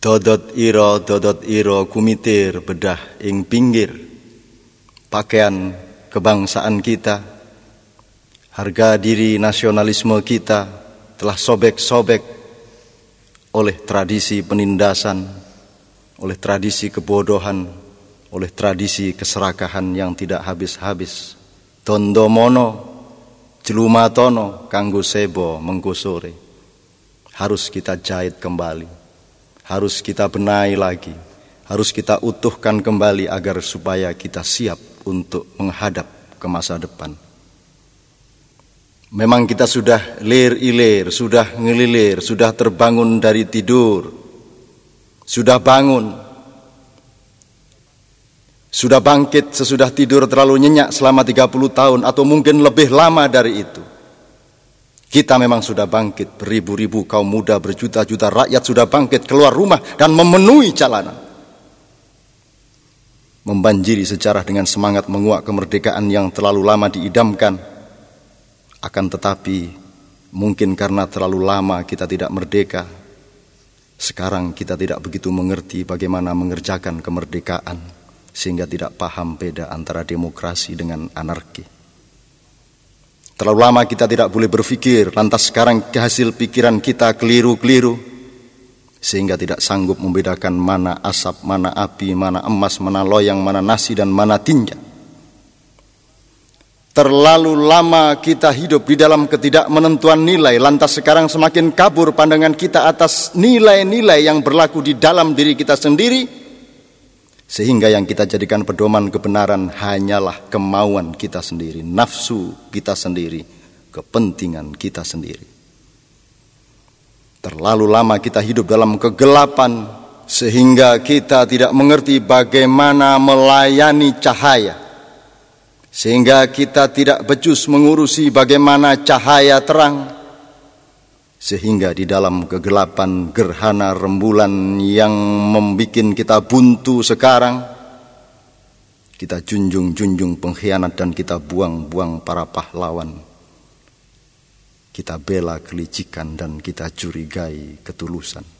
Dodot iro dodot iro kumitir bedah ing pinggir. Pakaian kebangsaan kita harga diri nasionalisme kita telah sobek-sobek oleh tradisi penindasan oleh tradisi kebodohan oleh tradisi keserakahan yang tidak habis-habis. Tondomono jelumatono kanggo sebo mengkusore harus kita jahit kembali harus kita benahi lagi, harus kita utuhkan kembali agar supaya kita siap untuk menghadap ke masa depan. Memang kita sudah lir ilir, sudah ngelilir, sudah terbangun dari tidur, sudah bangun, sudah bangkit sesudah tidur terlalu nyenyak selama 30 tahun atau mungkin lebih lama dari itu. Kita memang sudah bangkit, beribu-ribu kaum muda, berjuta-juta rakyat sudah bangkit keluar rumah dan memenuhi jalanan. Membanjiri sejarah dengan semangat menguak kemerdekaan yang terlalu lama diidamkan. Akan tetapi, mungkin karena terlalu lama kita tidak merdeka, sekarang kita tidak begitu mengerti bagaimana mengerjakan kemerdekaan, sehingga tidak paham beda antara demokrasi dengan anarki. Terlalu lama kita tidak boleh berpikir, lantas sekarang hasil pikiran kita keliru-keliru, sehingga tidak sanggup membedakan mana asap, mana api, mana emas, mana loyang, mana nasi, dan mana tinja. Terlalu lama kita hidup di dalam ketidakmenentuan nilai, lantas sekarang semakin kabur pandangan kita atas nilai-nilai yang berlaku di dalam diri kita sendiri, sehingga yang kita jadikan pedoman kebenaran hanyalah kemauan kita sendiri, nafsu kita sendiri, kepentingan kita sendiri. Terlalu lama kita hidup dalam kegelapan sehingga kita tidak mengerti bagaimana melayani cahaya. Sehingga kita tidak becus mengurusi bagaimana cahaya terang sehingga di dalam kegelapan gerhana rembulan yang membuat kita buntu sekarang kita junjung-junjung pengkhianat dan kita buang-buang para pahlawan. Kita bela kelicikan dan kita curigai ketulusan